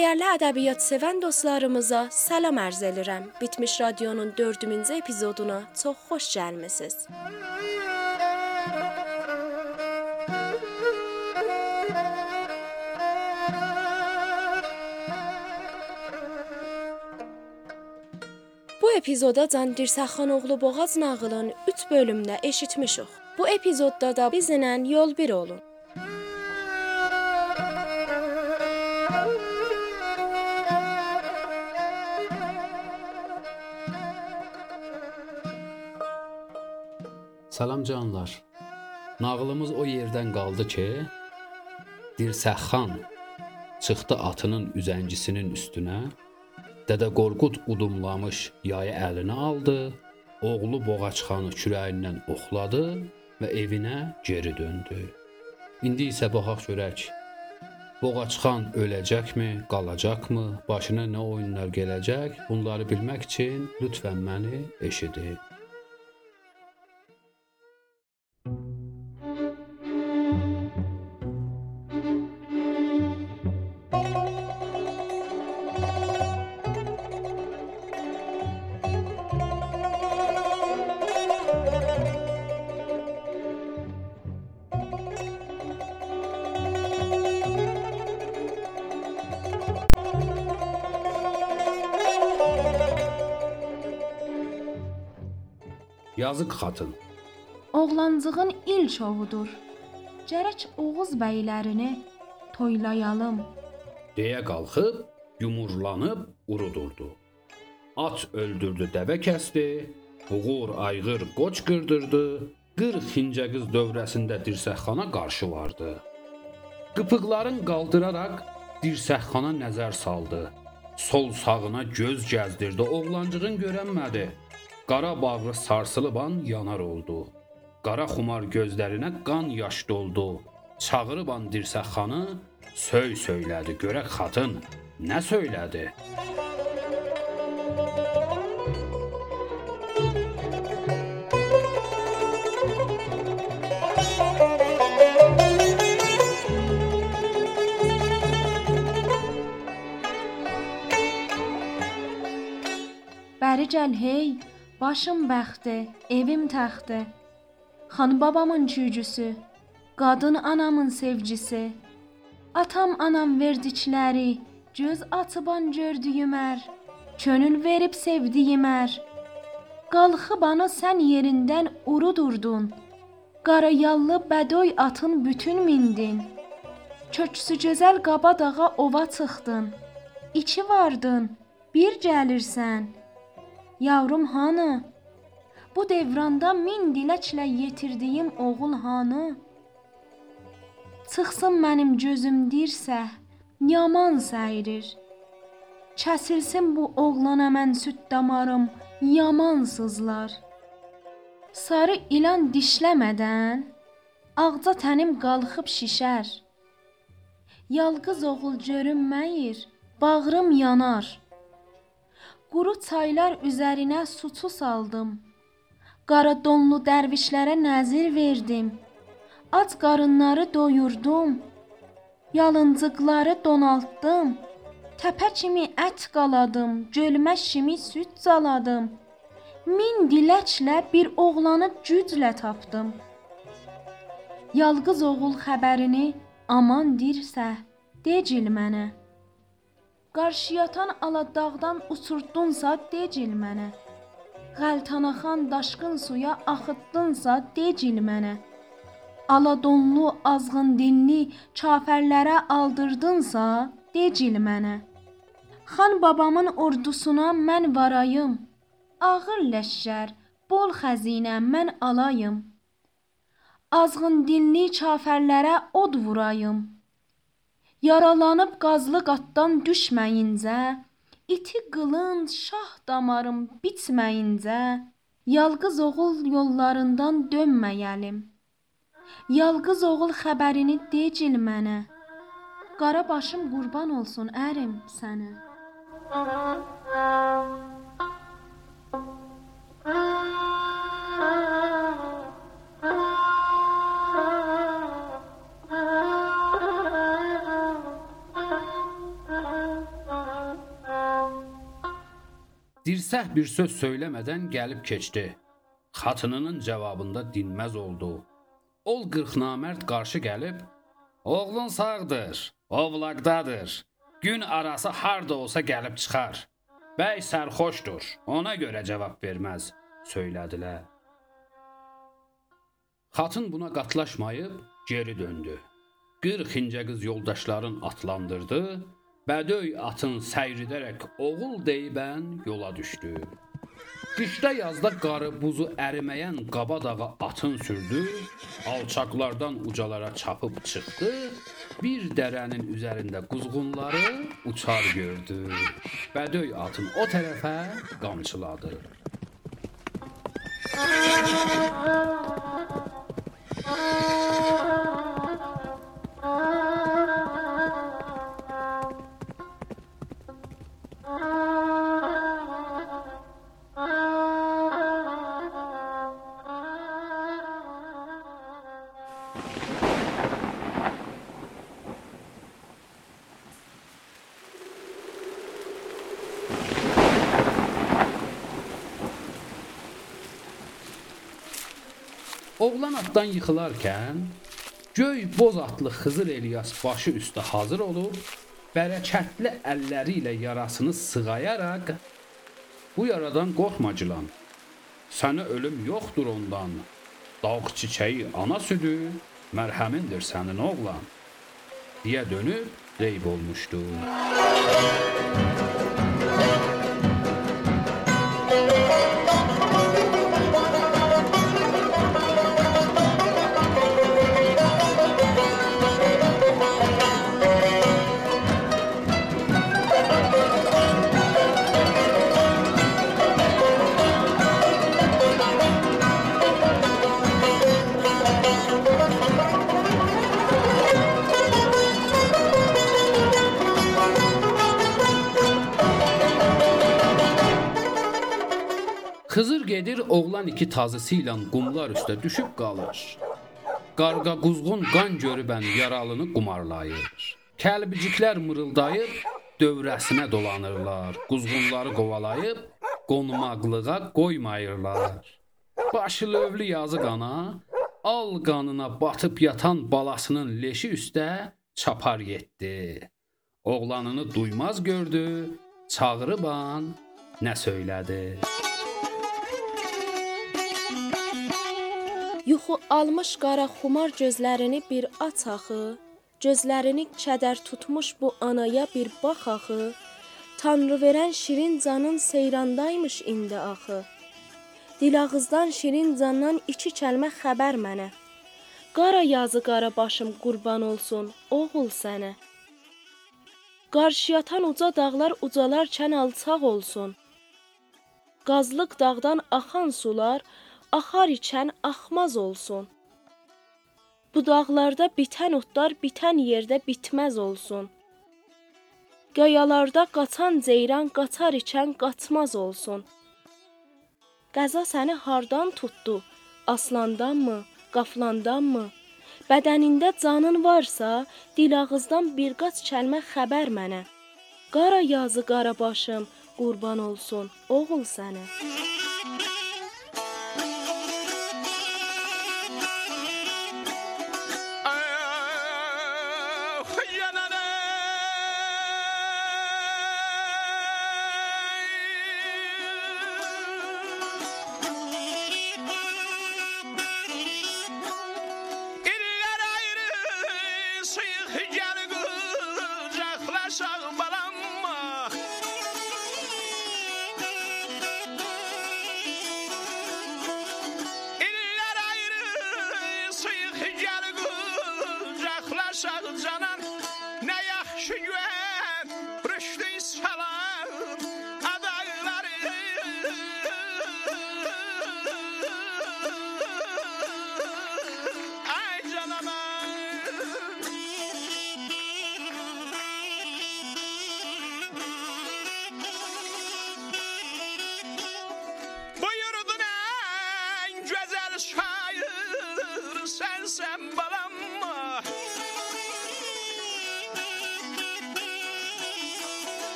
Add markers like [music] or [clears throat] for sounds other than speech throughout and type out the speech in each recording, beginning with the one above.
Dəyərli ədəbiyyat sevən dostlarımıza salam ərz edirəm. Bitmiş Radionun 4-cü epizoduna çox xoş gəlmisiniz. Bu epizoda Can Dirsəxanoğlu Boğaz nağılın 3 bölümdə eşitmişik. Bu epizodda da bizlə yol bir olun. Salam canlar. Nağılımız o yerdən qaldı ki, Dirsəxan çıxdı atının üzəngisinin üstünə. Dədə Qorqud udumlamış yayı əlinə aldı, oğlu Boğaçxanı kürəyindən oxladı və evinə geri döndü. İndi isə baxaq görək. Boğaçxan öləcəkmi, qalacaqmı, başına nə oyunlar gələcək? Bunları bilmək üçün lütfən məni eşidin. Yazıq xatın. Oğlancığın ilk ovudur. Gərək Oğuz bəylərini toylayalım. deyə qalxıb yumurlanıb urudurdu. At öldürdü, dəvə kəsdi, buğur, ayğır, qoç qırdırdı, 40 xincə qız dövrəsində dirsəxana qarşı vardı. Qıpıqların qaldıraraq dirsəxana nəzər saldı. Sol sağına göz gəzdirdi, oğlancığın görənmədi. Qara bağrı sarsılıban yanar oldu. Qara xumar gözlərinə qan yaş doldu. Çağırıb an dirsəxanı söy söylədi. Görək xatın nə söylədi? Bəri gəl hey, başım bəxti, evim təxti. Xan babamın çüycüsü, qadın anamın sevgisi. Atam anam verdikləri, göz açıban gördüyüm ər, könül verib sevdiyim ər. Qalxıb ana sən yerindən urudurdun. Qara yallı bədoy atın bütün mindin. Köksü gözəl qaba dağa ova çıxdın. İki vardın, bir gəlirsən. Yavrum hanı? Bu devranda min diləklə yetirdiyim oğul hanı? Çıxsın mənim gözüm dirsə, yaman səyirir. Kəsilsin bu oğlana mən süd damarım, yaman sızlar. Sarı ilan dişləmədən ağca tənim qalxıb şişər. Yalqız oğul görünməyir, bağrım yanar. Quru çaylar üzərinə suçu saldım. Qara donlu dərvişlərə nəzir verdim. Ac qarınları doyurdum. Yalıncıqları donaltdım. Təpə kimi ət qaladım, gölməş kimi süd zaladım. Min diləklə bir oğlanı güclə tapdım. Yalqız oğul xəbərini aman dirsə, decil mənə. Qarşıyatan aladağdan uçurtdunsa decil mənə. Qəltanaxan daşqın suya axıtdınsa decil mənə. Aladonlu, azğın dinli kafərlərə aldırdınsa decil mənə. Xan babamın ordusuna mən varayım. Ağır ləşkər, bol xəzinə mən alayım. Azğın dinli kafərlərə od vurayım. Yaralanıb qazlı qatdan düşməyincə, iti qılınc şah damarım bitməyincə, yalqız oğul yollarından dönməyəlim. Yalqız oğul xəbərini decil mənə. Qara başım qurban olsun ərim sənə. Dirsəh bir söz söyləmədən gəlib keçdi. Xatınının cavabında dinməz oldu. Ol qırxnamərd qarşı gəlib, "Oğlun sağdır, ovlaqdadır. Gün arası harda olsa gəlib çıxar. Bəy sərxoşdur, ona görə cavab verməz." söylədilər. Xatın buna qatlaşmayıb geri döndü. 40 incə qız yoldaşların atlandırdı, bədöy atın səyridərək oğul deyibən yola düşdü. Qışda yazda qarı buzu əriməyən qaba dağa atın sürdü, alçaqlardan ucalara çapıb çıxdı, bir dərənin üzərində quzğunları uçar gördü. Bədöy atın o tərəfə qamçıladı. [laughs] Oğlan atdan yıxılarkən göy boz atlı Xızır Eliyas başı üstə hazır olub, bərəkətli əlləri ilə yarasını sığayaraq bu yaradan qorxma cilan. Sənə ölüm yoxdur ondan. Dağ çiçəyi ana südü, mərhəmindir sənin oğlan. deyə dönüb qeyb olmuşdu. Gedir, oğlan iki tazısı ilə qumlar üstə düşüb qalır. Qarqa quzğun qan görübən yaralını qumarlayır. Kəlbiciklər mırıldayıb dövrəsinə dolanırlar. Quzğunları qovalayıb qonmaqlığa qoymayırlar. Başı lövlü yazıq ana al qanına batıb yatan balasının leşi üstə çapar getdi. Oğlanını duymaz gördü, çağırıban nə söylədi? Yuxu almış qara xumar gözlərini bir aç axı, gözlərini kədər tutmuş bu anaya bir bax axı. Tanrı verən şirin canın seyrandaymış indi axı. Dil ağızdan şirin candan iki kəlmə xəbər mənə. Qara yazı qara başım qurban olsun, oğul sənə. Qarşıyatan uca dağlar ucalarkən alçaq olsun. Qazlıq dağdan axan sular axar ikən axmaz olsun. Bu dağlarda bitən otlar bitən yerdə bitməz olsun. Qayalarda qaçan ceyran qaçar ikən qaçmaz olsun. Qəza səni hardan tutdu? Aslandanmı, qaflandanmı? Bədənində canın varsa, dil ağızdan bir qaç kəlmə xəbər mənə. Qara yazı qara başım, qurban olsun oğul sənə. Yo,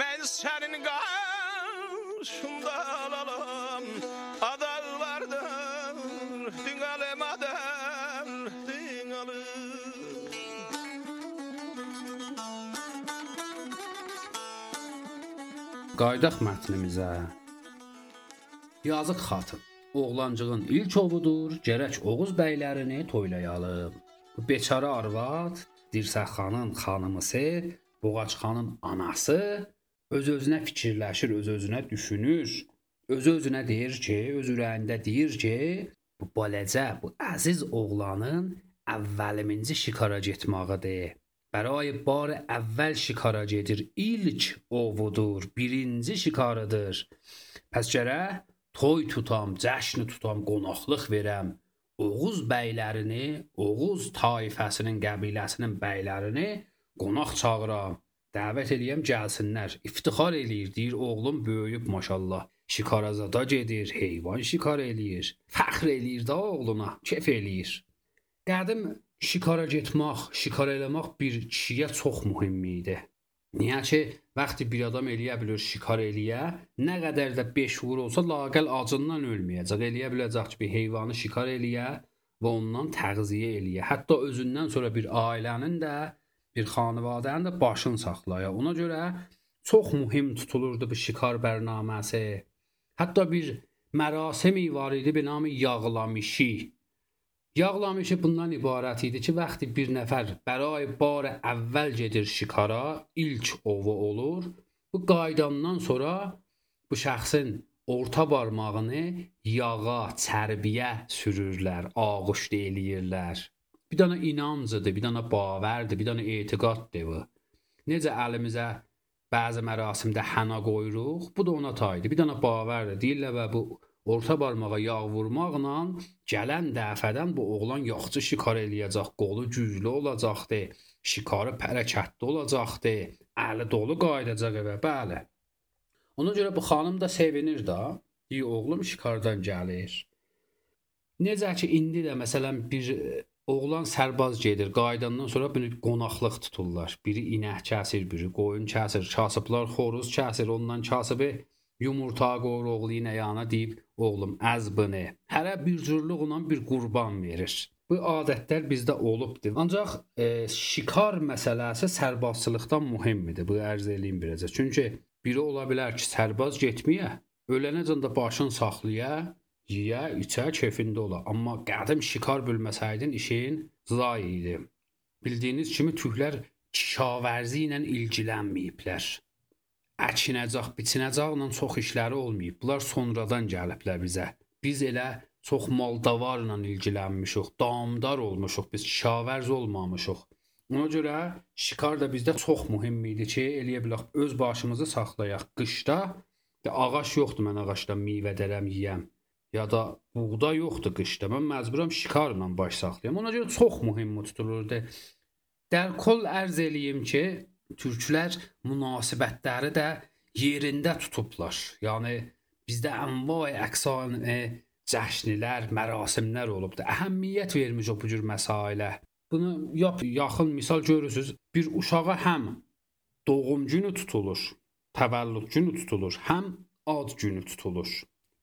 Mən sənin qarşında alalım Adallardır Dinalım adal Dinalım Qaydaq mətnimizə. Yazıq xatın. Oğlancığın ilk ovudur, gərək Oğuz bəylərini toylayalım. Bu beçara arvad, Dirsəxanın xanımısı, Boğaçxanın anası öz-özünə fikirləşir, öz-özünə düşünür, öz-özünə deyir ki, öz ürəyində deyir ki, bu balacə, bu əziz oğlanın əvvəliminci şikara getmağıdır. Bəray bar əvvəl şikara gedir, ilk ovudur, birinci şikarıdır. Pəs gərək toy tutam, cəşn tutam, qonaqlıq verəm. Oğuz bəylərini, Oğuz tayfasının qəbiləsinin bəylərini qonaq çağıram. Dəvət eləyəm gəlsinlər. İftixar eləyir, deyir oğlum böyüyüb maşallah. Şikarazada gedir, heyvan şikar eləyir. Fəxr eləyir da oğluna, kef eləyir. Qədim şikara getmək, şikar eləmək bir kişiyə çox mühüm idi. Niyə ki, vaxtı bir adam eləyə bilir şikar eləyə, nə qədər də 5 vur olsa laqəl acından ölməyəcək. Eləyə biləcək ki, bir heyvanı şikar eləyə və ondan təğziyə eləyə. Hətta özündən sonra bir ailənin də, bir xanivadənin də başını saxlaya. Ona görə çox mühüm tutulurdu bu şikar bərnaməsi. Hətta bir mərasimi var idi be namı yağlamışı. Yağlamışı bundan ibarət idi ki, vaxtı bir nəfər bəray bar əvvəl gedir şikara, ilk ovu olur. Bu qaydandan sonra bu şəxsin orta barmağını yağa, çərbiyə sürürlər, ağuşt eləyirlər. Bir dənə inancıdır, bir dənə bavərdir, bir dənə etiqaddır bu. Necə əlimizə bəzi mərasimdə həna qoyuruq, bu da ona taydır. Bir dənə bavərdir. Deyirlər və bu orta barmağa yağ vurmaqla gələn dəfədən bu oğlan yaxçı şikar eləyəcək, qolu güclü olacaqdı, şikarı hərəkətli olacaqdı, əli dolu qayıdacaq evə, bəli. Ona görə bu xanım da sevinir da, deyir oğlum şikardan gəlir. Necə ki indi də məsələn bir oğlan sərbaz gedir, qayıdandan sonra bunu qonaqlıq tuturlar. Biri inək kəsir, biri qoyun kəsir, kasıblar xoruz kəsir, ondan kasıbı yumurta qoyur oğlu inəyana deyib, oğlum əzbını. Hərə bir cürlüqlə bir qurban verir. Bu adətlər bizdə olubdur. Ancaq e, şikar məsələsi sərbazçılıqdan mühümdür. Bu ərz eləyim birəcə. Çünki biri ola bilər ki, sərbaz getməyə, ölənəcən də başını saxlaya, yeyə, içə, kefində ola. Amma qədim şikar bilməsəydin işin zay idi. Bildiyiniz kimi türklər kişavərzi ilə ilgilənməyiblər əkinəcək, biçinəcəklə çox işləri olmayıb. Bunlar sonradan gəliblər bizə. Biz elə çox maldavarla ilgilənmişik, damdar olmuşuq, biz şavərz olmamışıq. Ona görə şikar da bizdə çox mühüm idi ki, eləyə bilək öz başımızı saxlayaq. Qışda də ağac yoxdur, mən ağacdan meyvə dərəm yeyəm. Ya da buğda yoxdur qışda. Mən məcburam şikarla baş saxlayam. Ona görə çox mühüm tutulurdu. Dərkol ərz eləyim ki, türklər münasibətləri də yerində tutublar. Yəni bizdə ənva-i əqsan e, cəşnlər, mərasimlər olubdu. Əhəmiyyət vermişik bu cür məsailə. Bunu yap yaxın misal görürsüz. Bir uşağa həm doğum günü tutulur, təvəllüd günü tutulur, həm ad günü tutulur.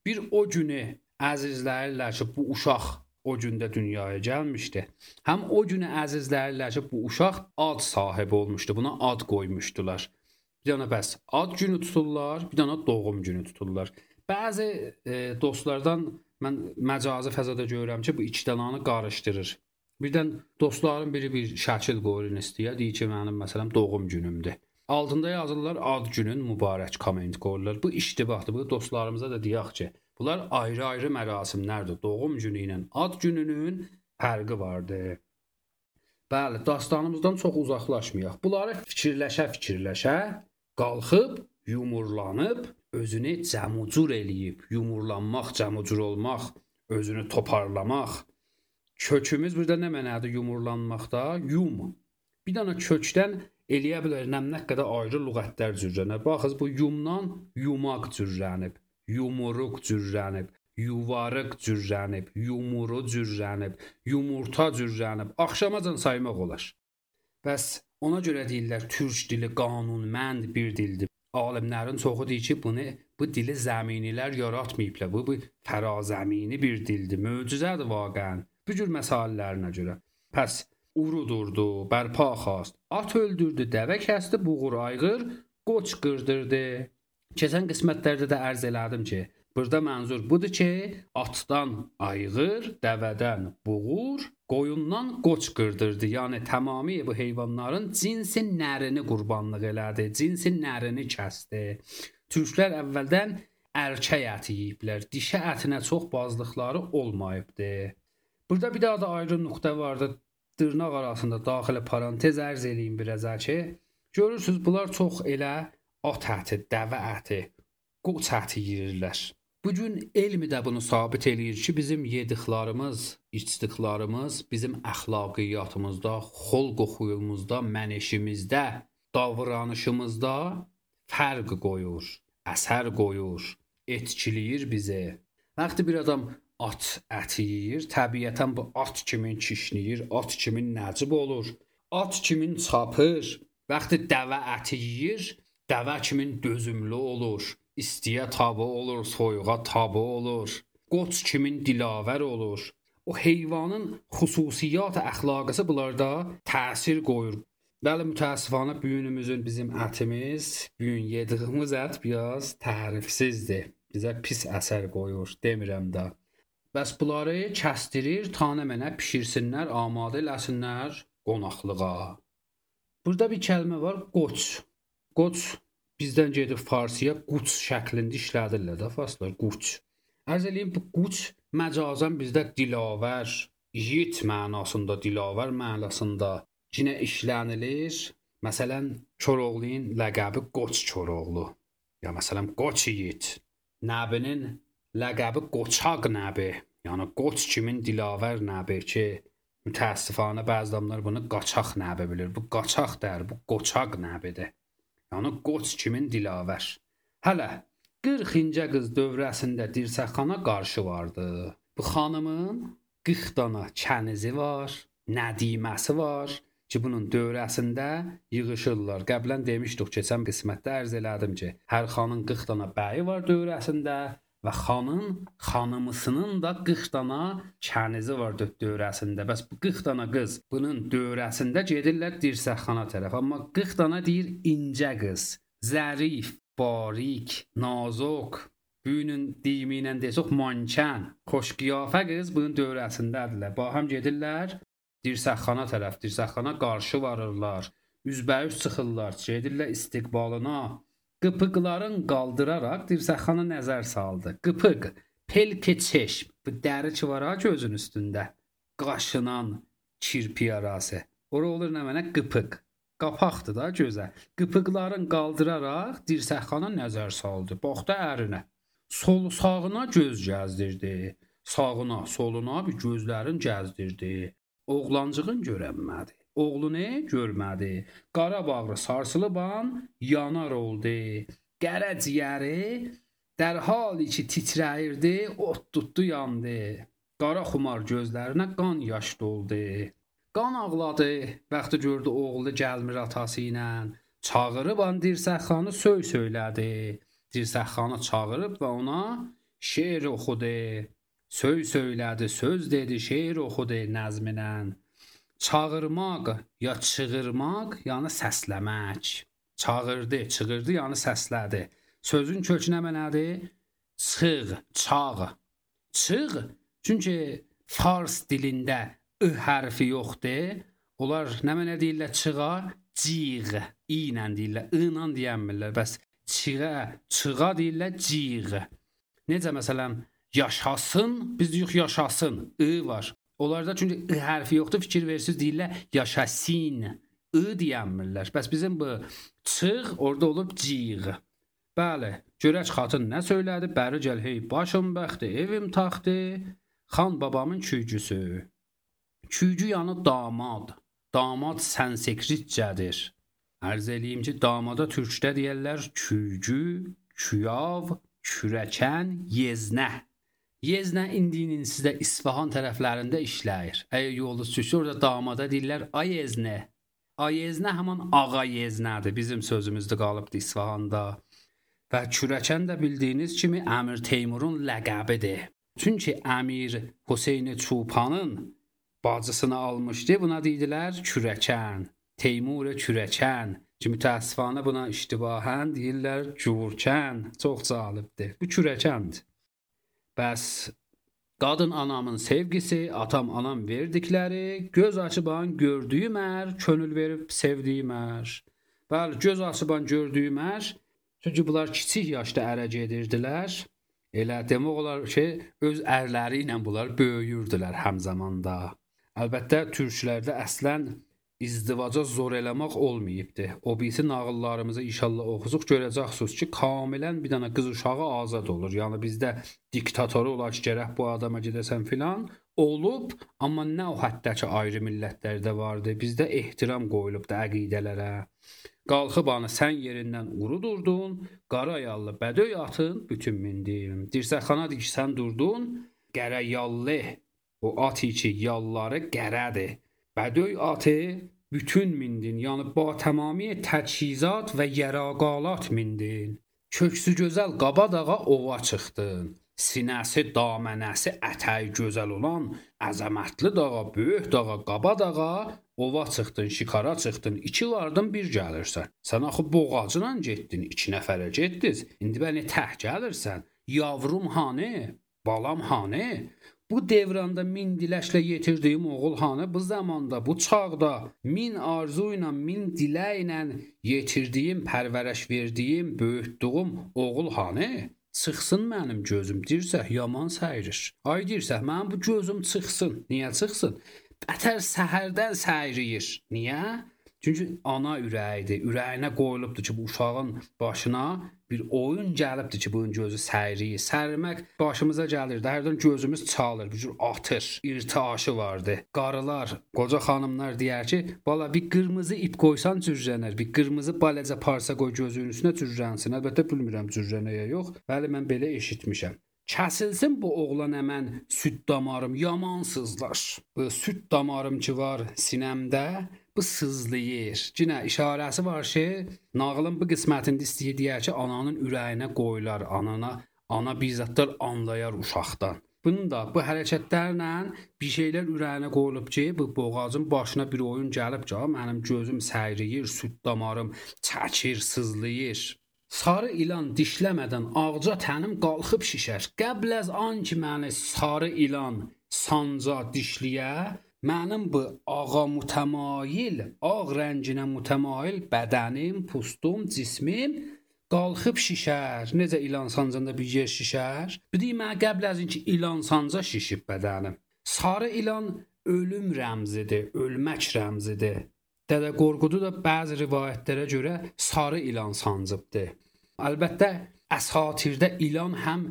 Bir o günü əzizləyirlər ki, bu uşaq o gündə dünyaya gəlmişdi. Həm o günü əzizləyirlər ki, bu uşaq ad sahibi olmuşdu. Buna ad qoymuşdular. Bir dənə bəs ad günü tuturlar, bir dənə doğum günü tuturlar. Bəzi e, dostlardan mən məcazi fəzada görürəm ki, bu iki dənəni qarışdırır. Birdən dostların biri bir şəkil qoyur istəyə, deyir ki, mənim məsələn doğum günümdür. Altında yazırlar ad günün mübarək komment qoyurlar. Bu iştibahdır. Bu dostlarımıza da deyək ki, Bunlar ayrı-ayrı mərasimlərdir. Doğum günü ilə ad gününün fərqi vardır. Bəli, dastanımızdan çox uzaqlaşmayaq. Bunları fikirləşə-fikirləşə qalxıb, yumurlanıb, özünü cəmucur eləyib, yumurlanmaq, cəmucur olmaq, özünü toparlamaq. Kökümüz burada nə mənadır yumurlanmaqda? Yum. Bir dənə kökdən eləyə bilər nəmnə qədər ayrı lüğətlər cürrənir. Baxız bu yumdan yumaq cürrənib yumruq cürrənib, yuvarıq cürrənib, yumuru cürrənib, yumurta cürrənib, axşamacan saymaq olar. Bəs ona görə deyirlər türk dili qanunmənd bir dildir. alimlərin çoxu deyir ki, bunu bu dili zəminilər yaratmayıblar. Bu, bu fərazəmini bir dildir. Möcüzədir vaqəən. Bu cür məsələlərinə görə. Pəs urudurdu, bərpa xast. At öldürdü, dəvə kəsdi, buğur ayğır, qoç qırdırdı. Keçən qismətlərdə də ərz elədim ki, burada mənzur budur ki, atdan ayğır, dəvədən buğur, qoyundan qoç qırdırdı. Yəni tamamilə bu heyvanların cinsi nərini qurbanlıq elədi, cinsi nərini kəsdi. Türklər əvvəldən erkək əti yeyiblər. Dişi ətinə çox bazlıqları olmayıbdı. Burada bir daha da ayrı nöqtə vardı. Dırnaq arasında daxilə parantez ərz eləyim biraz ki, görürsüz bunlar çox elə at əti, dəvə əti, qoç əti yeyirlər. Bu gün elm də bunu sabit eləyir ki, bizim yediklərimiz, içdiklərimiz bizim əxlaqiyyatımızda, xolq xuyumuzda, mənəşimizdə, davranışımızda fərq qoyur, əsər qoyur, etkiləyir bizi. Vaxtı bir adam at əti yeyir, təbiətən bu at kimin kişniyir, at kimin nəcib olur, at kimin çapır. Vaxtı dəvə əti yeyir, dəvə kimin dözümlü olur, istiyə tabe olur, soyuğa tabe olur. Qoç kimin dilavər olur. O heyvanın xüsusiyyat əxlaqısı bunlarda təsir qoyur. Bəli, mütəəssifanə bu günümüzün bizim ətimiz, bu gün yediyimiz ət biraz tərifsizdir. Bizə pis əsər qoyur, demirəm də. Bəs bunları kəstirir, tanə mənə bişirsinlər, amadə eləsinlər qonaqlığa. Burada bir kəlmə var, qoç. Qoç bizdən gedib farsıya quç şəklində işlədirlər də faslar, quç. Ərz eləyim bu quç məcazən bizdə dilavər, yiğit mənasında, dilavər mənasında cinə işlənilir. Məsələn, Koroğlunun ləqəbi Qoç Koroğlu. Ya məsələn, Qoç yiğit. Nəbinin ləqəbi Qoçaq nəbi. Yəni Qoç kimin dilavər nəbi ki, mütəəssifanə bəzi adamlar bunu qaçaq nəbi bilir. Bu qaçaq dər, bu qoçaq nəbidir. Yəni qoç kimin dilavər. Hələ 40-cı qız dövrəsində dirsəxana qarşı vardı. Bu xanımın 40 dana kənizi var, nədiməsi var ki, bunun dövrəsində yığışırlar. Qəblən demişdik keçən qismətdə ərz elədim ki, hər xanın 40 dana bəyi var dövrəsində və xanın xanımısının da 40 dana kənizi var dövrəsində. Bəs bu 40 dana qız bunun dövrəsində gedirlər dirsəxana tərəf. Amma 40 dana deyir incə qız, zərif, barik, nazik, Büyünün deyimi ilə desək mankan, xoş qiyafə qız bunun dövrəsindədirlər. Ba həm gedirlər dirsəxana tərəf, dirsəxana qarşı varırlar. Üzbəüz çıxırlar, gedirlər istiqbalına. Qıpıqların qaldıraraq dirsəxana nəzər saldı. Qıpıq, pelki çeşm, bu dəri ki var ha gözün üstündə. Qaşınan kirpi arası. Ora olur nə mənə qıpıq. Qapaqdır da gözə. Qıpıqların qaldıraraq dirsəxana nəzər saldı. Baxdı ərinə. Sol sağına göz gəzdirdi. Sağına, soluna bir gözlərin gəzdirdi. Oğlancığın görənmədi. Oğlunu görmədi. Qara bağrı sarsılıban yanar oldu. Qərə ciyəri dərhal içi titrəyirdi, ot tutdu yandı. Qara xumar gözlərinə qan yaş doldu. Qan ağladı. Bəxti gördü oğlu gəlmir atası ilə. Çağırıb an dirsəxanı söy söylədi. Dirsəxanı çağırıb və ona şeir oxudu. Söy söylədi, söz dedi, şeir oxudu nəzminə. Çağırmaq ya çığırmaq, yəni səsləmək. Çağırdı, çığırdı, yəni səslədi. Sözün kökünə mənadır? Çığ, çağ. Çığ, çünki fars dilində ı hərfi yoxdur. Onlar nə mənə deyirlər çığa? Ciğ, i ilə deyirlər, i ilə deyənmirlər. Bəs çığa, çığa deyirlər ciğ. Necə məsələn yaşasın, biz deyirik yaşasın, ı var. Onlarda çünki ı [clears throat] hərfi yoxdur, fikir versiniz deyirlər yaşasın. ı deyənmirlər. Bəs bizim bu çıx orada olub ciğ. Bəli, görək xatın nə söylədi? Bəri gəl hey başım bəxti, evim taxtı, xan babamın küygüsü. Küygü yanı damad. Damad sənsekritcədir. Ərz eləyim ki, damada türkdə deyirlər küygü, küyav, kürəkən, yeznə. Yezlə indinin sizdə İsfahan tərəflərində işləyir. Əgər yolunuz düşür, orada damada deyirlər ay Yeznə. Ay Yeznə həmin ağa Yeznədir. Bizim sözümüzdə qalıbdı İsfahanda. Və Kürəkən də bildiyiniz kimi Əmir Teymurun ləqəbidir. Çünki Əmir Hüseyn Çupanın bacısını almışdı. Buna deydilər Kürəkən. Teymur Kürəkən. Ki mütəəssifanə buna iştibahən deyirlər Cuvurkən. Çox cəlibdir. Bu Kürəkəndir. Bəs qadın anamın sevgisi, atam anam verdikləri, göz açıban gördüyüm ər, könül verib sevdiyim ər. Bəli, göz açıban gördüyüm ər, çünki bunlar kiçik yaşda ərə gedirdilər. Elə demək olar ki, öz ərləri ilə bunlar böyüyürdülər həmzamanda. Əlbəttə türklərdə əslən izdivaca zor eləmək olmayıbdı. O birisi nağıllarımızı inşallah oxusuq görəcəksiniz ki, kamilən bir dənə qız uşağı azad olur. Yəni bizdə diktatoru olar ki, gərək bu adama gedəsən filan olub, amma nə o həddəki ayrı millətlərdə vardı. Bizdə ehtiram qoyulubdu əqidələrə. Qalxıb anı sən yerindən urudurdun, qara yallı bədöy atın bütün mindim. Dirsəxana diksən durdun, qərə yallı. O at içi yalları qərədir. Bədöy atı bütün mindin, yəni ba tamamiy təchizat və yəraqalat mindin. Köksü gözəl qabadağa ova çıxdın. Sinəsi, damənəsi ətəy gözəl olan əzəmətli dağa, böyük dağa, qabadağa ova çıxdın, şikara çıxdın, iki vardın bir gəlirsən. Sən axı boğacınla getdin, iki nəfərə getdiniz. İndi bəni təh gəlirsən. Yavrum hanı? Balam hanı? Bu devranda min diləşlə yetirdiyim oğul hanı bu zamanda, bu çağda min arzu ilə, min dilə ilə yetirdiyim, pərvərəş verdiyim, böyütdüyüm oğul hanı? Çıxsın mənim gözüm dirsə yaman səyrir. Ay dirsə mənim bu gözüm çıxsın. Niyə çıxsın? Bətər səhərdən səyriyir. Niyə? Çünki ana ürəyidir. Ürəyinə qoyulubdur ki, bu uşağın başına bir oyun gəlibdir ki, bunun gözü səyriyir. Sərmək başımıza gəlirdi. Hərdən gözümüz çalır, bir cür atır. İrtiaşı vardı. Qarılar, qoca xanımlar deyər ki, bala bir qırmızı ip qoysan cürrənər, bir qırmızı balaca parça qoy gözünün üstünə cürrənsin. Əlbəttə bilmirəm cürrənəyə yox. Bəli mən belə eşitmişəm. Kəsilsin bu oğlan əmən süd damarım yamansızlar. Bu süd damarım ki var sinəmdə bu sızlayır. Cinə işarəsi var ki, nağılın bu qismətində istəyir deyər ki, ananın ürəyinə qoyular, anana, ana bizzatlar anlayar uşaqdan. Bunun da bu hərəkətlərlə bir şeylər ürəyinə qoyulub ki, bu boğazın başına bir oyun gəlib ki, mənim gözüm səyriyir, süd damarım çəkir, sızlayır. Sarı ilan dişləmədən ağca tənim qalxıb şişər. Qəbl az an ki məni sarı ilan sanca dişliyə, Mənim bu ağa mütəmayil, ağ rənginə mütəmayil bədənim, pustum, cismim qalxıb şişər. Necə ilan sancanda bir yer şişər? Bir deyim mən qəbl az ki ilan sanca şişib bədənim. Sarı ilan ölüm rəmzidir, ölmək rəmzidir. Dədə Qorqudu da bəzi rivayətlərə görə sarı ilan sancıbdı. Əlbəttə əsatirdə ilan həm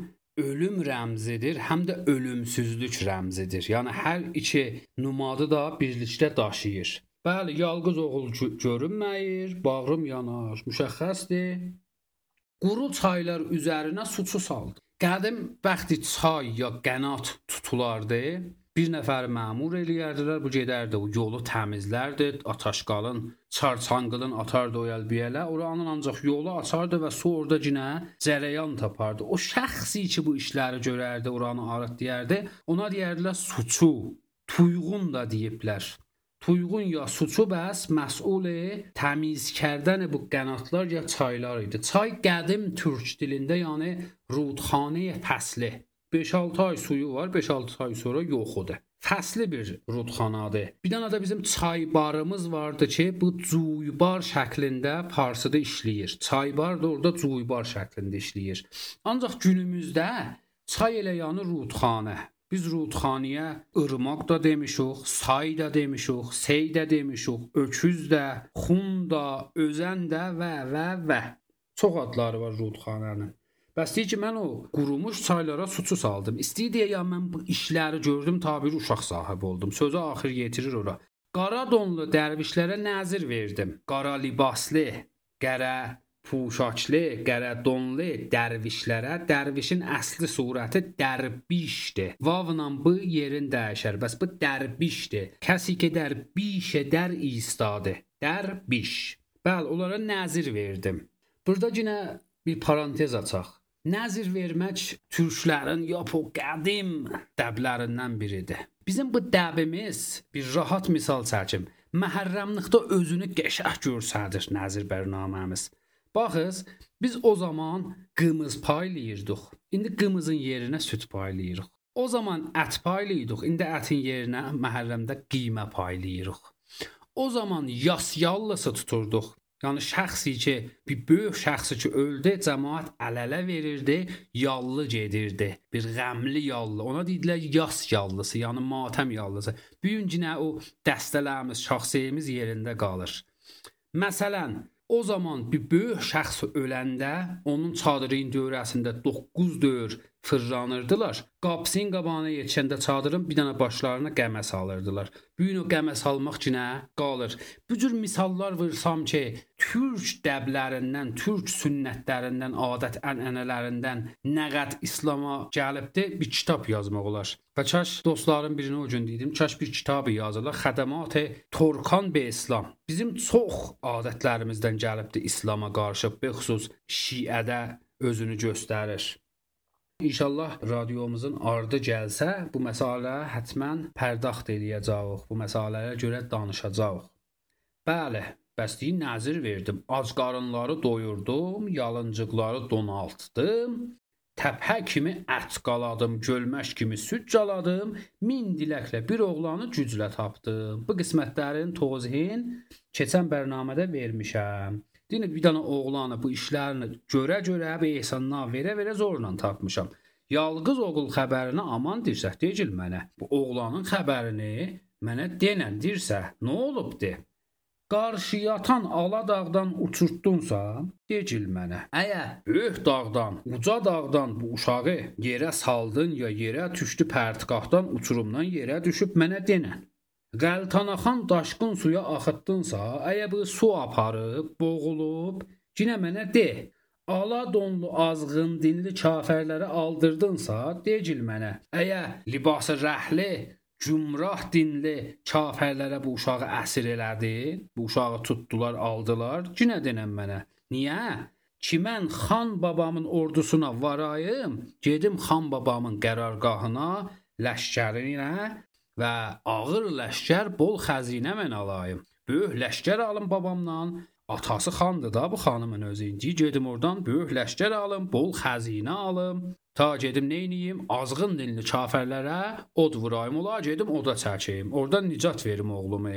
ölüm rəmzidir, həm də ölümsüzlük rəmzidir. Yəni hər iki numadı da birlikdə daşıyır. Bəli, yalqız oğul görünməyir, bağrım yanar. Müşəxxəsdir. Quru çaylar üzərinə suçu saldı. Qədim vaxtı çay ya qənat tutulardı bir nəfər məmur eləyərdilər, bu gedərdi o yolu təmizlərdi, ataşqalın, çarçanqılın atardı o əlbiyələ, oranın ancaq yolu açardı və su orada cinə cərəyan tapardı. O şəxsi ki bu işləri görərdi, oranı arıt deyərdi, ona deyərdilər suçu, tuyğun da deyiblər. Tuyğun ya suçu bəs məsul təmiz kərdən bu qanatlar ya çaylar idi. Çay qədim türk dilində, yəni rudxane fəsli 5-6 ay suyu var, 5-6 ay sonra yoxudur. Fəsli bir rudxanadır. Bir dənə də bizim çaybarımız vardı ki, bu cuybar şəklində Farsıda işləyir. Çaybar da orada cuybar şəklində işləyir. Ancaq günümüzdə çay elə yanı rudxanə. Biz rudxaniyə ırmaq da demişik, say da demişik, sey də demişik, öküz də, xun da, özən də və və və. Çox adları var rudxanənin. Bəs deyir ki, mən o qurumuş çaylara suçu saldım. İstəyir deyə ya mən bu işləri gördüm, tabiri uşaq sahibi oldum. Sözü axır yetirir ora. Qara donlu dərvişlərə nəzir verdim. Qara libaslı, qərə puşaçlı, qərə donlu dərvişlərə dərvişin əsli surəti dərbişdir. Vavla bu yerin dəyişər. Bəs bu dərbişdir. Kəsi ki dərbişə dər istadı. dərbiş. Bəli, onlara nəzir verdim. Burada yenə bir parantez açaq. Nəzir vermək türklərin yap o qədim dəblərindən biridir. Bizim bu dəbimiz bir rahat misal çəkim. Məhərrəmlikdə özünü qəşəng göstərir nəzir bərnaməmiz. Baxız, biz o zaman qımız paylayırdıq. İndi qımızın yerinə süd paylayırıq. O zaman ət paylayırdıq. İndi ətin yerinə məhərrəmdə qiymə paylayırıq. O zaman yas yallısı tuturduq. Yəni şəxsi ki, bir böyük şəxsi ki öldü, cəmaət əl-ələ verirdi, yallı gedirdi. Bir qəmli yallı. Ona deyirlər yas yallısı, yəni matəm yallısı. Bu gün yenə o dəstələrimiz, şəxsiyimiz yerində qalır. Məsələn, o zaman bir böyük şəxs öləndə onun çadırın dövrəsində 9 dövr fırlanırdılar. Qapısının qabağına yetişəndə çadırın bir dənə başlarına qəmə salırdılar. Bu gün o qəmə salmaq cinə qalır. Bu cür misallar vursam ki, türk dəblərindən, türk sünnətlərindən, adət-ənənələrindən nə qəd İslam'a gəlibdi, bir kitab yazmaq olar. Və kaş dostların birini o gün dedim, kaş bir kitabı yazırlar. Xədəmat-ı Torkan be İslam. Bizim çox adətlərimizdən gəlibdi İslam'a qarşı, bexüsus Şiədə özünü göstərir. İnşallah radiomuzun ardı gəlsə, bu məsələ həttəmən pərdaxt eləyəcəyik. Bu məsələlərə görə danışacağıq. Bəli, bəs deyin nəzir verdim. Ac qarınları doyurdum, yalıncıqları donaltdım. Təpə kimi ət qaladım, gölməş kimi süd caladım, min diləklə bir oğlanı güclə tapdım. Bu qismətlərin tozihin keçən bərnamədə vermişəm. Deyir bir dənə oğlanı bu işlərini görə-görə bir ehsanına verə-verə zorla tapmışam. Yalqız oğul xəbərini aman dirsə, deyil mənə. Bu oğlanın xəbərini mənə denən dirsə, nə olubdu? Qarşı yatan ala dağdan uçurtdunsa, deyil mənə. Əgər böyük dağdan, uca dağdan bu uşağı yerə saldın ya yerə düşdü pərtqahdan uçurumdan yerə düşüb mənə denən. Qəltanaxan daşqın suya axıtdınsa, əgər bu su aparıb, boğulub, yenə mənə de. Ala donlu azğın dinli kafirlərə aldırdınsa, deyil mənə. Əgər libası rəhli, cümrah dinli kafirlərə bu uşağı əsir elədin, bu uşağı tutdular, aldılar, yenə denən mənə. Niyə? Ki mən xan babamın ordusuna varayım, gedim xan babamın qərargahına, ləşkərinə və ağır ləşkər bol xəzinə mən alayım. Böyük ləşkər alım babamdan. Atası xandır da bu xanımın özü. İndi gedim oradan böyük ləşkər alım, bol xəzinə alım. Ta gedim neyniyim? Azğın dilli kafirlərə od vurayım, ola gedim oda çəkeyim. Oradan nicat verim oğlumu.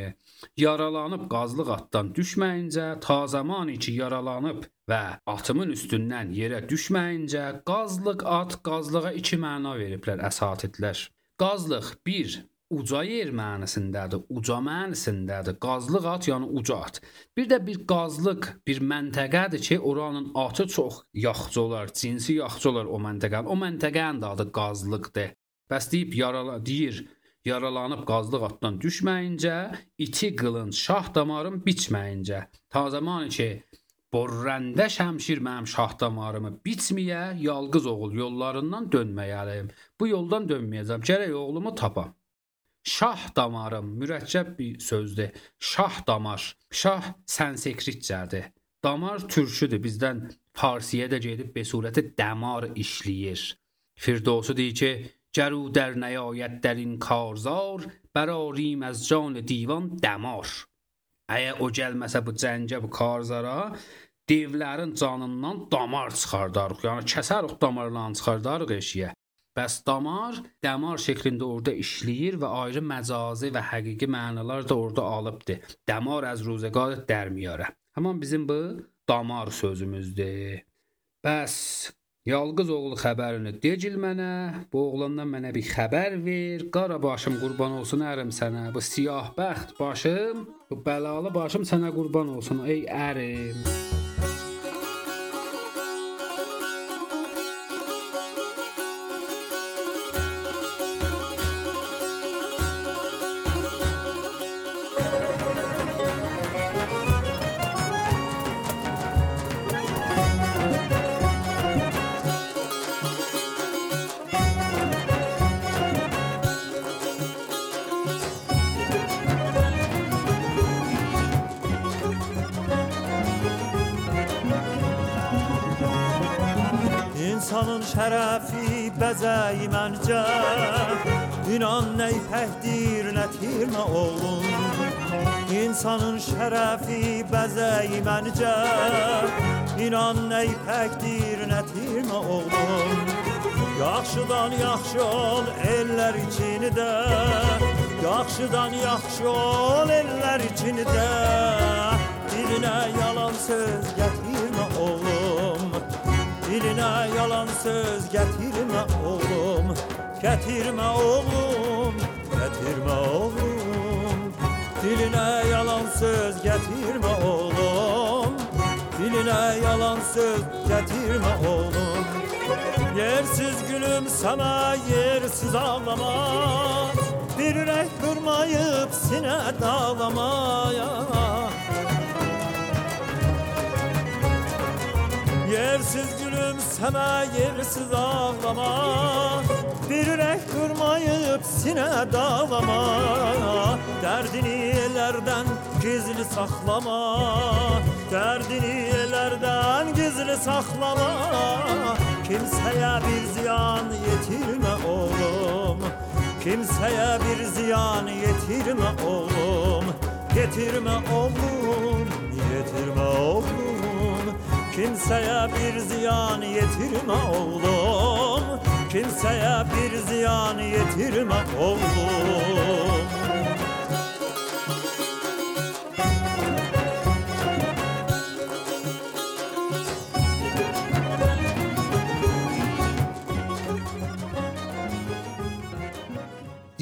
Yaralanıb qazlıq atdan düşməyincə, ta zamanı ki yaralanıb və atımın üstündən yerə düşməyincə, qazlıq at qazlığa iki məna veriblər əsatidlər. Qazlıq 1 uca yer mənasındadır, uca mənasındadır. Qazlıq at, yəni uca at. Bir də bir qazlıq bir məntəqədir ki, oranın atı çox yaxşı olar, cinsi yaxşı olar o məntəqənin. O məntəqənin də adı qazlıqdır. Bəs deyib yarala deyir, yaralanıb qazlıq atdan düşməyincə, iti qılınc şah damarım biçməyincə. Ta zamanı ki Borrəndə şəmşir mənim şah damarımı biçməyə, yalqız oğul yollarından dönməyəliyim. Bu yoldan dönməyəcəm. Gərək oğlumu tapam. Şah damarım mürəkkəb bir sözdür. Şah damar. Şah sanskritcədir. Damar türküdür. Bizdən farsiyə də gedib be surəti damar işləyir. Firdevsi deyir ki, Gərü در نیاید در این کارزار براریم از جان دیوان دمار Əgər o gəlməsə bu cəngə bu karzara devlərin canından damar çıxardarıq. Yəni kəsərik damarlarını çıxardarıq eşiyə. Bəs damar damar şəklində orada işləyir və ayrı məcazi və həqiqi mənalar da orada alıbdır. Damar az ruzegar dərmiyarə. Həmin bizim bu damar sözümüzdür. Bəs Yalqız oğlu xəbərini decil mənə, bu oğlandan mənə bir xəbər ver. Qara başım qurban olsun ərim sənə. Bu siyah bəxt başım, bu bəlalı başım sənə qurban olsun ey ərim. Oğlum. İnsanın şərəfi bəzəyi məncə. İnan nə ipəkdir, nə tirmə oğlum. Yaxşıdan yaxşı ol ellər içində Yaxşıdan yaxşı ol ellər içində Dilinə yalan söz gətirmə oğlum. Dilinə yalan söz gətirmə oğlum. Gətirmə oğlum, gətirmə oğlum Dilinə yalan söz gətirmə oğlum. Dilinə yalan söz gətirmə oğlum. Yersiz gülüm sana yersiz ağlama. Bir ürək durmayıb sinə dağlamaya Yersiz Dökeme yersiz ağlama. Bir yürek kırmayıp sine dağlama. Derdini elerden gizli saklama. Derdini elerden gizli saklama. Kimseye bir ziyan yetirme oğlum. Kimseye bir ziyan yetirme oğlum. Getirme oğlum yetirmə oğlum Kimsəyə bir ziyan yetirmə oğlum Kimsəyə bir ziyan yetirmə oğlum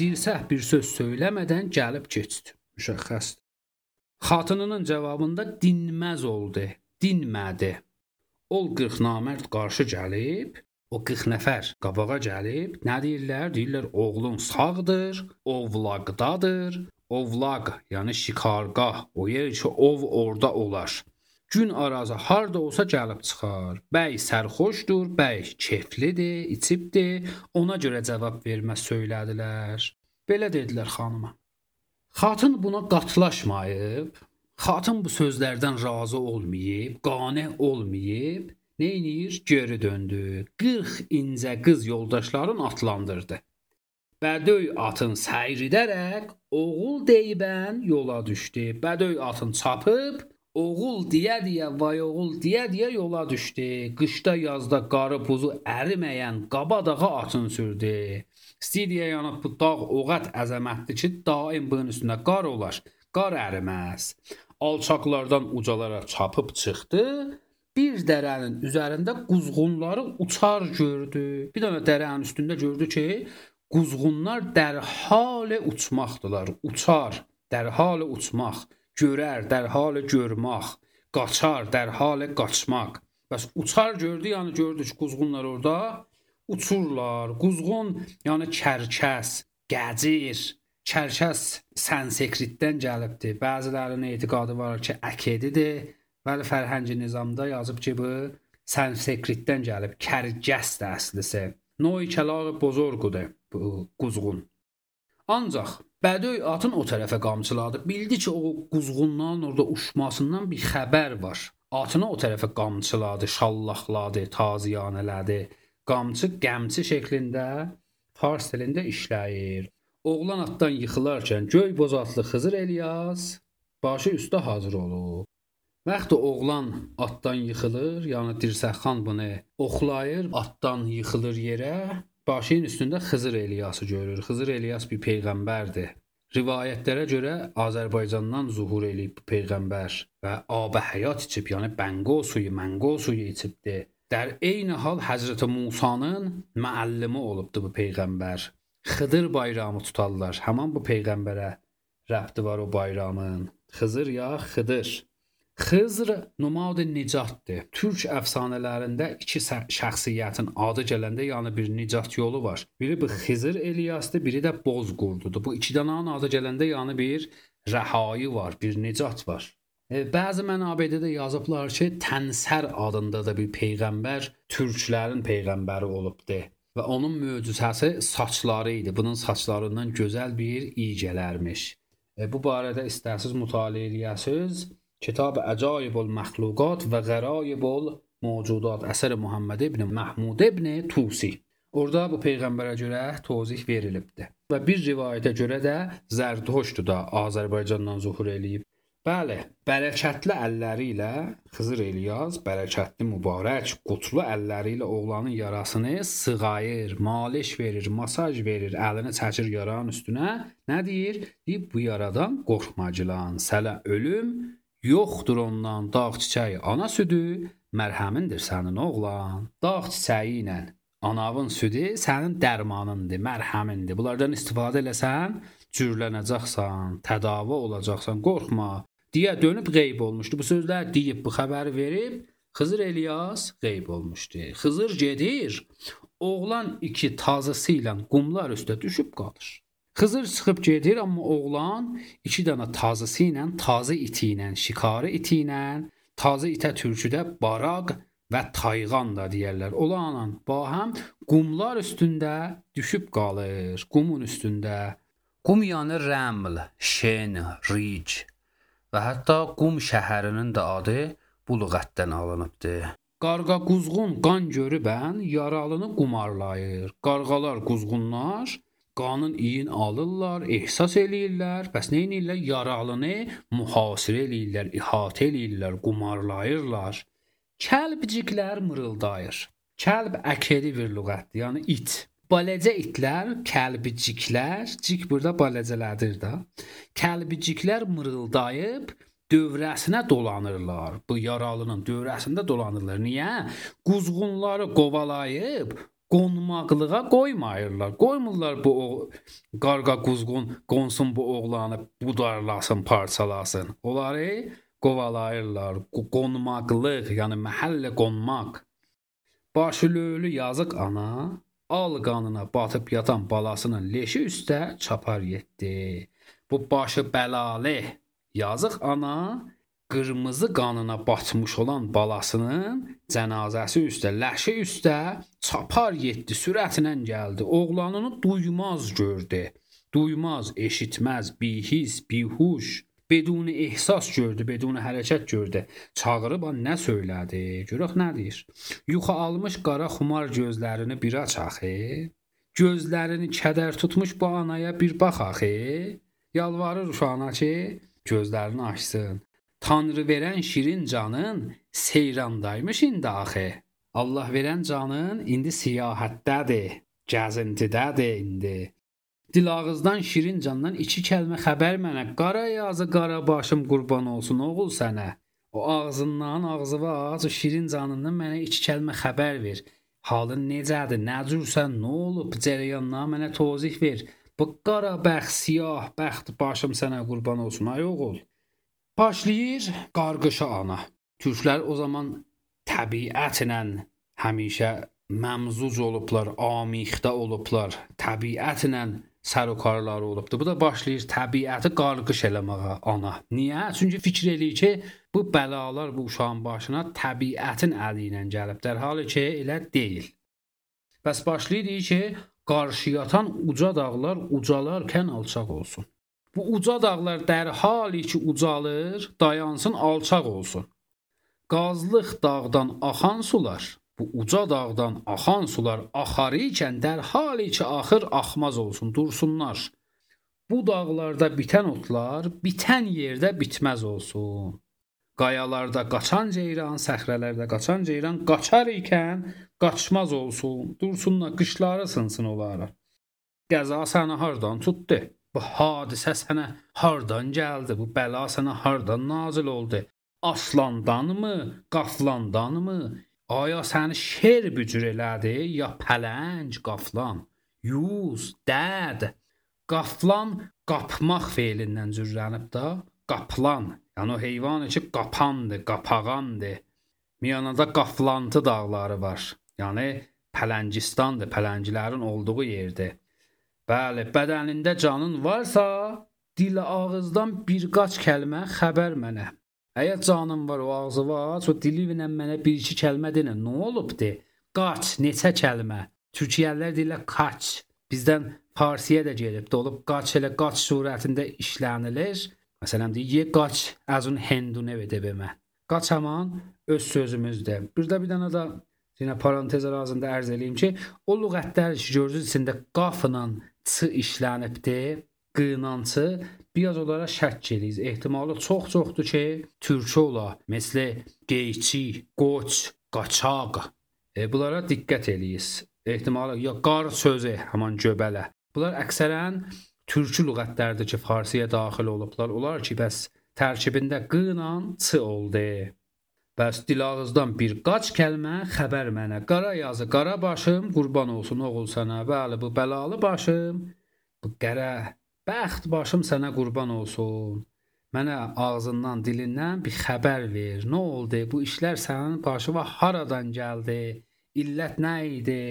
Dirsəh bir söz söyləmədən gəlib keçdi. Müşəxxəsdir. Xatınının cavabında dinməz oldu, dinmədi. Ol 40 namərd qarşı gəlib, o 40 nəfər qabağa gəlib, nə deyirlər? Deyirlər oğlun sağdır, ovlaqdadır. Ovlaq, yəni şikargah, o yer ki, ov orada olar. Gün arazı harda olsa gəlib çıxar. Bəy sərxoşdur, bəy keflidir, içibdir. Ona görə cavab vermə söylədilər. Belə dedilər xanıma. Xatın buna qatlaşmayıb, xatın bu sözlərdən razı olmayıb, qane olmayıb, nə edir? Geri döndü. 40 incə qız yoldaşların atlandırdı. Bədöy atın səyr edərək oğul deyibən yola düşdü. Bədöy atın çapıb Oğul deyə-deyə, vay oğul deyə-deyə yola düşdü. Qışda, yazda qarı buzu əriməyən qabadağa atın sürdü. Stidiya yanıb bu dağ oğat əzəmətli ki, daim bunun üstündə qar olar. Qar əriməz. Alçaqlardan ucalara çapıb çıxdı. Bir dərənin üzərində quzğunları uçar gördü. Bir dənə dərənin üstündə gördü ki, quzğunlar dərhal uçmaqdılar. Uçar, dərhal uçmaq görər, dərhal görmək, qaçar, dərhal qaçmaq. Bəs uçar gördü, yəni gördü ki, quzğunlar orada uçurlar. Quzğun, yəni kərkəs, gəcir, kərkəs Sanskritdən gəlibdi. Bəzilərinin etiqadı var ki, əkedidir. Bəli fərhəngi nizamda yazıb ki, bu Sanskritdən gəlib. Kərkəsdir əslisi. Noy kəlağı bozorqudur bu quzğun. Ancaq Bədöy atın o tərəfə qamçıladı. Bildi ki, o quzğunların orada uçmasından bir xəbər var. Atını o tərəfə qamçıladı, şallaxladı, taziyanələdi. Qamçı qəmçi şəklində fars dilində işləyir. Oğlan atdan yıxılarkən göy bozatlı Xızır Eliyas başı üstə hazır olub. Vaxtı oğlan atdan yıxılır, yəni Dirsəxan bunu oxlayır, atdan yıxılır yerə. Başının üstündə Xızır Eliyası görür. Xızır Eliyas bir peyğəmbərdir. Rivayətlərə görə Azərbaycandan zuhur eləyib bu peyğəmbər və ab həyat içib, yəni bəngo suyu, məngo suyu içibdi. در eyni hal Həzrət Musanın müəllimi olubdu bu peyğəmbər. Xıdır bayramı tutarlar. Həmin bu peyğəmbərə rəbti var o bayramın. Xızır ya Xıdır. Xızr nomad nicatdır. Türk əfsanələrində iki şəxsiyyətin adı gələndə yəni bir nicat yolu var. Biri bu Xızır Eliyasdır, biri də Bozqurdudur. Bu iki dənənin adı gələndə yəni bir rəhayı var, bir nicat var. E, bəzi mənabədə də yazıblar ki, Tənsər adında da bir peyğəmbər türklərin peyğəmbəri olubdu və onun möcüzəsi saçları idi. Bunun saçlarından gözəl bir iy gələrmiş. E, bu barədə istərsiniz mütaliə eləyəsiniz. Kitab Əcaibul Məxluqat və Qəraibul Mövcudat əsər Muhammed ibn Mahmud ibn Tusi. Orada bu peyğəmbərə görə tozih verilibdi. Və bir rivayətə görə də Zərdüştü da Azərbaycandan zuhur eləyib. Bəli, bərəkətli əlləri ilə Xızır İlyas bərəkətli mübarək qutlu əlləri ilə oğlanın yarasını sığayır, maliş verir, masaj verir, əlini çəkir yaranın üstünə. Nə deyir? Deyir bu yaradan qorxmacılan, sələ ölüm yoxdur ondan dağ çiçəyi ana südü, mərhəmindir sənin oğlan. Dağ çiçəyi ilə anavın südü sənin dərmanındır, mərhəmindir. Bunlardan istifadə eləsən, cürlənəcəksən, tədavi olacaqsan, qorxma deyə dönüb qeyb olmuşdu. Bu sözlər deyib bu xəbəri verib Xızır İlyas qeyb olmuşdu. Xızır gedir, oğlan iki tazısı ilə qumlar üstə düşüb qalır. Xızır çıxıb gedir, amma oğlan iki dənə tazısı ilə, tazı iti ilə, şikarı iti ilə, tazı itə türküdə baraq və tayğan da deyərlər. Olanla bahəm qumlar üstündə düşüb qalır. Qumun üstündə. Qum yanı Rəml, Şen, Ric və hətta Qum şəhərinin də adı bu lüğətdən alınıbdır. Qarğa quzğun qan görübən yaralını qumarlayır. Qarğalar, quzğunlar qanın iyin alırlar, ehsas eləyirlər. Bəs nə edirlər? Yaralını mühasirə eləyirlər, ihatə eləyirlər, qumarlayırlar. Kəlbciklər mırıldayır. Kəlb əkedi bir lüğətdir, yəni it. Baləcə itlər, kəlbiciklər, cik burada baləcələrdir də. Kəlbiciklər mırıldayıb dövrəsinə dolanırlar. Bu yaralının dövrəsində dolanırlar. Niyə? Quzğunları qovalayıb qonmaqlığa qoymayırlar. Qoymurlar bu o qarqa quzğun qonsun bu oğlanı budarlasın, parçalasın. Onları qovalayırlar. Qonmaqlıq, yəni məhəllə qonmaq. Başülülü yazıq ana al qanına batıb yatan balasının leşi üstə çapar getdi. Bu başı bəlalı yazıq ana qırmızı qanına batmış olan balasının cənazəsi üstə, ləşi üstə çapar getdi, sürətlə gəldi. Oğlanını duymaz gördü. Duymaz, eşitməz, bihis, bihuş, bedun ehsas gördü, bedun hərəkət gördü. Çağırıb nə söylədi? Görək nə deyir? Yuxa almış qara xumar gözlərini bir aç axı. Gözlərini kədər tutmuş bu anaya bir bax axı. Yalvarır uşağına ki, gözlərini açsın. Tanrı verən şirin canın seyrandaymış indi axı. Allah verən canın indi siyahətdədir, gəzintidədir indi. Dil ağızdan şirin candan iki kəlmə xəbər mənə. Qara yazı qara başım qurban olsun oğul sənə. O ağzından ağzı aç, o şirin canından mənə iki kəlmə xəbər ver. Halın necədir? Nə cürsən? Nə olub? Cərəyanına mənə tozih ver. Bu qara bəxt, siyah bəxt başım sənə qurban olsun ay oğul. Başlayır qarqışa ana. Türklər o zaman təbiətlə həmişə məmzuc olublar, amixdə olublar. Təbiətlə sərukarları olubdu. Bu da başlayır təbiəti qarqış eləməyə ana. Niyə? Çünki fikir eləyir ki, bu bəlalar bu uşağın başına təbiətin əli ilə gəlib. Dərhal ki, elə deyil. Bəs başlayır ki, qarşıya yatan uca dağlar ucalarkən alçaq olsun. Bu uca dağlar dərhal ki ucalır, dayansın, alçaq olsun. Qazlıq dağdan axan sular bu uca dağdan axan sular axarı ikən dərhal ki axır axmaz olsun, dursunlar. Bu dağlarda bitən otlar bitən yerdə bitməz olsun. Qayalarda qaçan ceyran, səhrələrdə qaçan ceyran qaçar ikən qaçmaz olsun. Dursunlar, qışları sınsın onlara. Qəza səni hardan tutdu? Bu hadisə sənə hardan gəldi? Bu bəla sənə hardan nazil oldu? Aslandanmı, qaflandanmı? Aya səni şer bücür elədi, ya pələng, qaflan, yuz, dəd. Qaflan qapmaq feilindən cürlənib də, qaplan. Yəni o heyvan ki, qapandı, qapağandı. Miyanada qaflantı dağları var. Yəni Pələngistandır, pələnglərin olduğu yerdir. Bəli, bədənində canın varsa, dil ağızdan bir qaç kəlmə xəbər mənə. Əgər canın var, o ağzı var, o dili ilə mənə bir iki kəlmə denə. Nə olubdu? Qaç, neçə kəlmə? Türkiyəlilər deyirlər qaç. Bizdən Farsiyə də gəlib, olub qaç elə qaç surətində işlənilir. Məsələn ye qaç az un hindune bede be mən. qaçaman öz sözümüzdür. Burada bir dənə də yenə parantez ərazində ərz eləyim ki, o lüğətlər görürsüz içində qafla ç işlənibdir. Qınancı biraz onlara şək eləyiz. Ehtimalı çox-çoxdur ki, türkçə ola. Məsələ qeyçi, qoç, qaçaq. E, bunlara diqqət eləyiz. Ehtimalı ya qar sözü, həmin göbələ. Bunlar əksərən türkü lüğətlərdir ki, farsiyə daxil olublar. Onlar ki, bəs tərkibində q ilə ç oldu. Bəs dil ağızdan bir qaç kəlmə xəbər mənə. Qara yazı, qara başım, qurban olsun oğul sənə. Bəli, bu bəlalı başım, bu qərə bəxt başım sənə qurban olsun. Mənə ağzından, dilindən bir xəbər ver. Nə oldu? Bu işlər sənin başına haradan gəldi? İllət nə idi?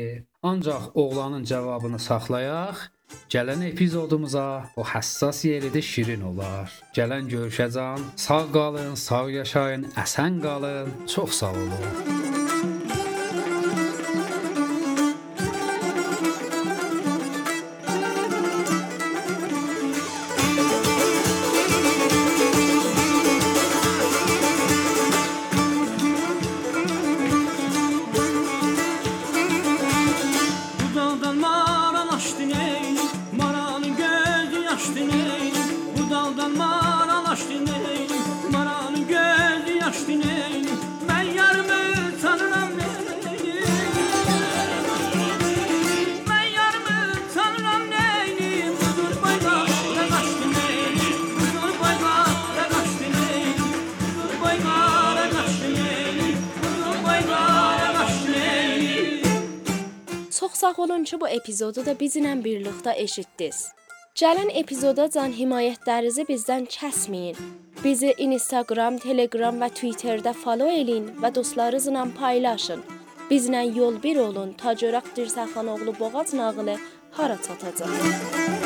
Ancaq oğlanın cavabını saxlayaq. Gələn epizodumuza o həssas yeridə şirin olar. Gələn görüşəcən. Sağ qalın, sağ yaşayın, əsən qalın. Çox sağ olun. Olun ki, bu epizodu da bizimlə birlikdə eşitdiniz. Gələn epizoda can himayətlərinizi bizdən kəsməyin. Bizi Instagram, Telegram və Twitterdə follow eləyin və dostlarınızla paylaşın. Bizlə yol bir olun, ta görək Dirsəxanoğlu Boğaz nağılı hara çatacaq.